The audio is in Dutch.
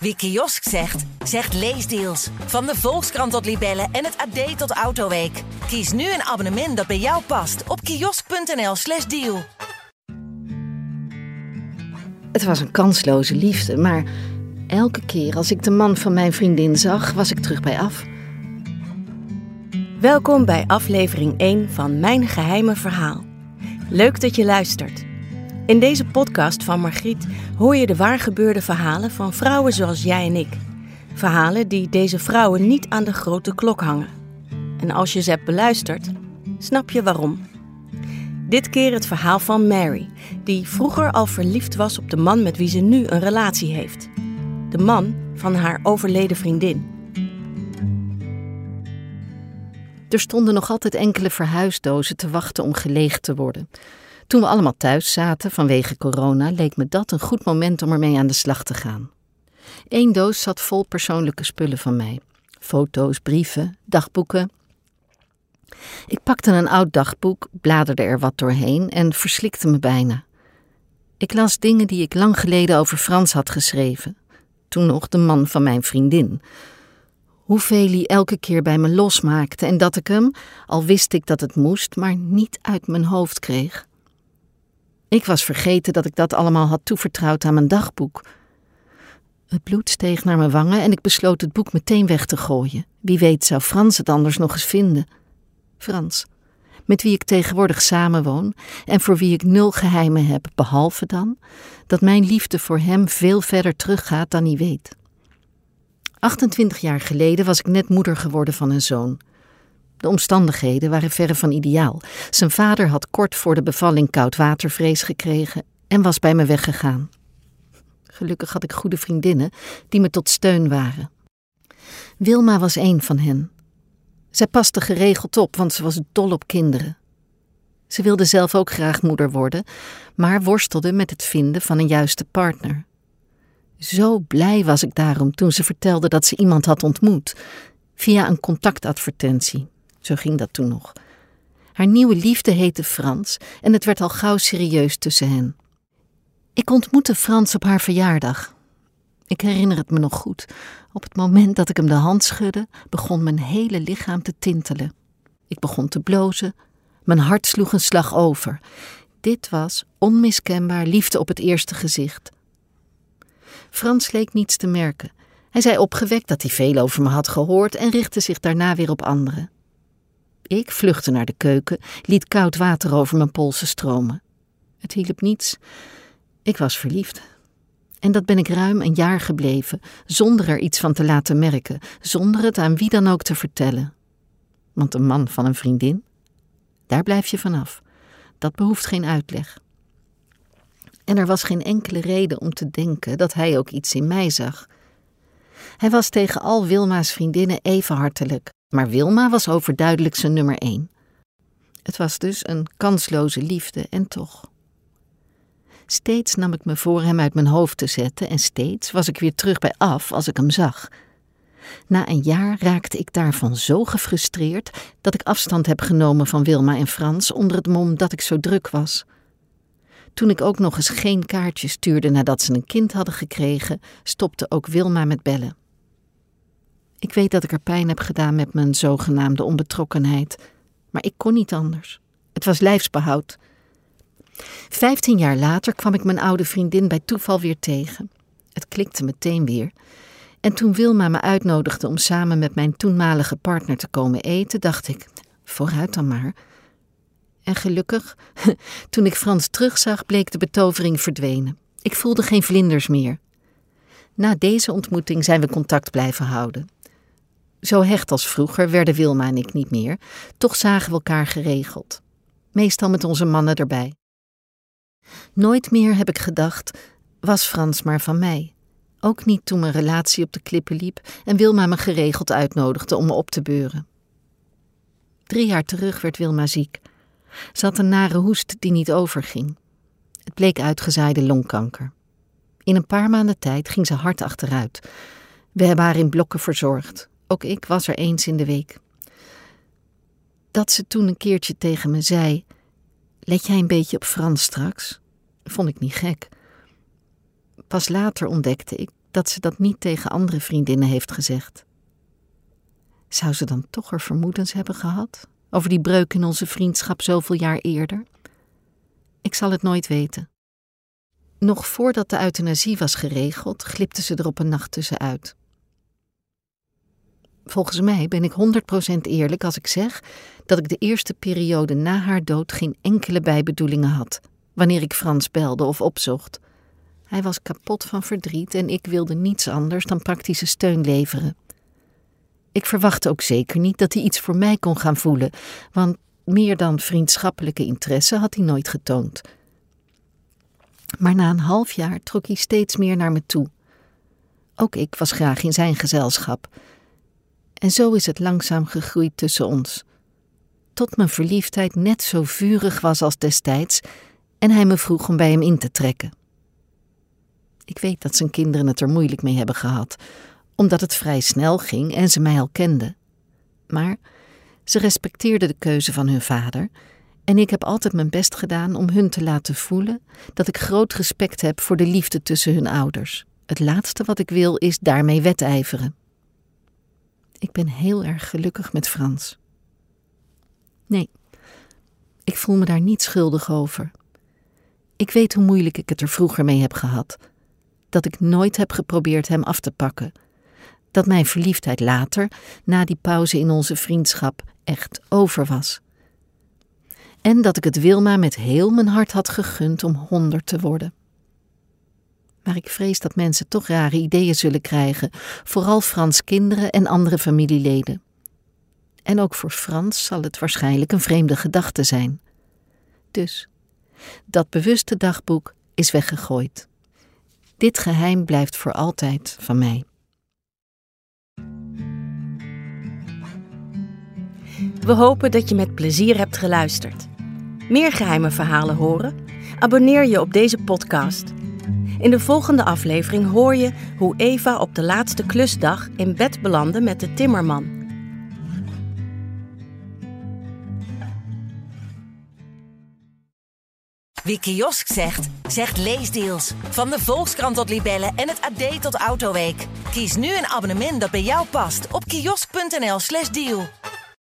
Wie kiosk zegt, zegt leesdeals. Van de Volkskrant tot Libellen en het AD tot Autoweek. Kies nu een abonnement dat bij jou past op kiosk.nl/slash deal. Het was een kansloze liefde, maar elke keer als ik de man van mijn vriendin zag, was ik terug bij af. Welkom bij aflevering 1 van Mijn Geheime Verhaal. Leuk dat je luistert. In deze podcast van Margriet hoor je de waargebeurde verhalen van vrouwen zoals jij en ik. Verhalen die deze vrouwen niet aan de grote klok hangen. En als je ze hebt beluisterd, snap je waarom. Dit keer het verhaal van Mary, die vroeger al verliefd was op de man met wie ze nu een relatie heeft. De man van haar overleden vriendin. Er stonden nog altijd enkele verhuisdozen te wachten om geleegd te worden. Toen we allemaal thuis zaten vanwege corona, leek me dat een goed moment om ermee aan de slag te gaan. Eén doos zat vol persoonlijke spullen van mij: foto's, brieven, dagboeken. Ik pakte een oud dagboek, bladerde er wat doorheen en verslikte me bijna. Ik las dingen die ik lang geleden over Frans had geschreven, toen nog de man van mijn vriendin. Hoeveel hij elke keer bij me losmaakte en dat ik hem, al wist ik dat het moest, maar niet uit mijn hoofd kreeg. Ik was vergeten dat ik dat allemaal had toevertrouwd aan mijn dagboek. Het bloed steeg naar mijn wangen en ik besloot het boek meteen weg te gooien. Wie weet zou Frans het anders nog eens vinden. Frans, met wie ik tegenwoordig samenwoon en voor wie ik nul geheimen heb, behalve dan dat mijn liefde voor hem veel verder teruggaat dan hij weet. 28 jaar geleden was ik net moeder geworden van een zoon. De omstandigheden waren verre van ideaal. Zijn vader had kort voor de bevalling koudwatervrees gekregen en was bij me weggegaan. Gelukkig had ik goede vriendinnen die me tot steun waren. Wilma was een van hen. Zij paste geregeld op, want ze was dol op kinderen. Ze wilde zelf ook graag moeder worden, maar worstelde met het vinden van een juiste partner. Zo blij was ik daarom toen ze vertelde dat ze iemand had ontmoet, via een contactadvertentie. Zo ging dat toen nog. Haar nieuwe liefde heette Frans en het werd al gauw serieus tussen hen. Ik ontmoette Frans op haar verjaardag. Ik herinner het me nog goed. Op het moment dat ik hem de hand schudde, begon mijn hele lichaam te tintelen. Ik begon te blozen. Mijn hart sloeg een slag over. Dit was onmiskenbaar liefde op het eerste gezicht. Frans leek niets te merken. Hij zei opgewekt dat hij veel over me had gehoord en richtte zich daarna weer op anderen. Ik vluchtte naar de keuken, liet koud water over mijn polsen stromen. Het hielp niets. Ik was verliefd. En dat ben ik ruim een jaar gebleven, zonder er iets van te laten merken, zonder het aan wie dan ook te vertellen. Want een man van een vriendin, daar blijf je vanaf. Dat behoeft geen uitleg. En er was geen enkele reden om te denken dat hij ook iets in mij zag. Hij was tegen al Wilma's vriendinnen even hartelijk, maar Wilma was overduidelijk zijn nummer één. Het was dus een kansloze liefde en toch. Steeds nam ik me voor hem uit mijn hoofd te zetten en steeds was ik weer terug bij af als ik hem zag. Na een jaar raakte ik daarvan zo gefrustreerd dat ik afstand heb genomen van Wilma en Frans onder het mom dat ik zo druk was. Toen ik ook nog eens geen kaartje stuurde nadat ze een kind hadden gekregen, stopte ook Wilma met bellen. Ik weet dat ik er pijn heb gedaan met mijn zogenaamde onbetrokkenheid, maar ik kon niet anders. Het was lijfsbehoud. Vijftien jaar later kwam ik mijn oude vriendin bij toeval weer tegen. Het klikte meteen weer. En toen Wilma me uitnodigde om samen met mijn toenmalige partner te komen eten, dacht ik: vooruit dan maar. En gelukkig, toen ik Frans terugzag, bleek de betovering verdwenen. Ik voelde geen vlinders meer. Na deze ontmoeting zijn we contact blijven houden. Zo hecht als vroeger werden Wilma en ik niet meer, toch zagen we elkaar geregeld. Meestal met onze mannen erbij. Nooit meer heb ik gedacht, was Frans maar van mij. Ook niet toen mijn relatie op de klippen liep en Wilma me geregeld uitnodigde om me op te beuren. Drie jaar terug werd Wilma ziek. Ze had een nare hoest die niet overging. Het bleek uitgezaaide longkanker. In een paar maanden tijd ging ze hard achteruit. We hebben haar in blokken verzorgd. Ook ik was er eens in de week. Dat ze toen een keertje tegen me zei: Let jij een beetje op Frans straks? Vond ik niet gek. Pas later ontdekte ik dat ze dat niet tegen andere vriendinnen heeft gezegd. Zou ze dan toch er vermoedens hebben gehad over die breuk in onze vriendschap zoveel jaar eerder? Ik zal het nooit weten. Nog voordat de euthanasie was geregeld, glipte ze er op een nacht tussenuit. Volgens mij ben ik 100% eerlijk als ik zeg dat ik de eerste periode na haar dood geen enkele bijbedoelingen had wanneer ik Frans belde of opzocht. Hij was kapot van verdriet en ik wilde niets anders dan praktische steun leveren. Ik verwachtte ook zeker niet dat hij iets voor mij kon gaan voelen, want meer dan vriendschappelijke interesse had hij nooit getoond. Maar na een half jaar trok hij steeds meer naar me toe. Ook ik was graag in zijn gezelschap. En zo is het langzaam gegroeid tussen ons. Tot mijn verliefdheid net zo vurig was als destijds en hij me vroeg om bij hem in te trekken. Ik weet dat zijn kinderen het er moeilijk mee hebben gehad, omdat het vrij snel ging en ze mij al kenden. Maar ze respecteerden de keuze van hun vader en ik heb altijd mijn best gedaan om hun te laten voelen dat ik groot respect heb voor de liefde tussen hun ouders. Het laatste wat ik wil is daarmee wedijveren. Ik ben heel erg gelukkig met Frans. Nee, ik voel me daar niet schuldig over. Ik weet hoe moeilijk ik het er vroeger mee heb gehad. Dat ik nooit heb geprobeerd hem af te pakken. Dat mijn verliefdheid later, na die pauze in onze vriendschap, echt over was. En dat ik het Wilma met heel mijn hart had gegund om honderd te worden. Maar ik vrees dat mensen toch rare ideeën zullen krijgen, vooral Frans kinderen en andere familieleden. En ook voor Frans zal het waarschijnlijk een vreemde gedachte zijn. Dus dat bewuste dagboek is weggegooid. Dit geheim blijft voor altijd van mij. We hopen dat je met plezier hebt geluisterd. Meer geheime verhalen horen? Abonneer je op deze podcast. In de volgende aflevering hoor je hoe Eva op de laatste klusdag in bed belandde met de timmerman. Wie kiosk zegt, zegt leesdeals. Van de Volkskrant tot Libellen en het AD tot Autoweek. Kies nu een abonnement dat bij jou past op kiosk.nl/slash deal.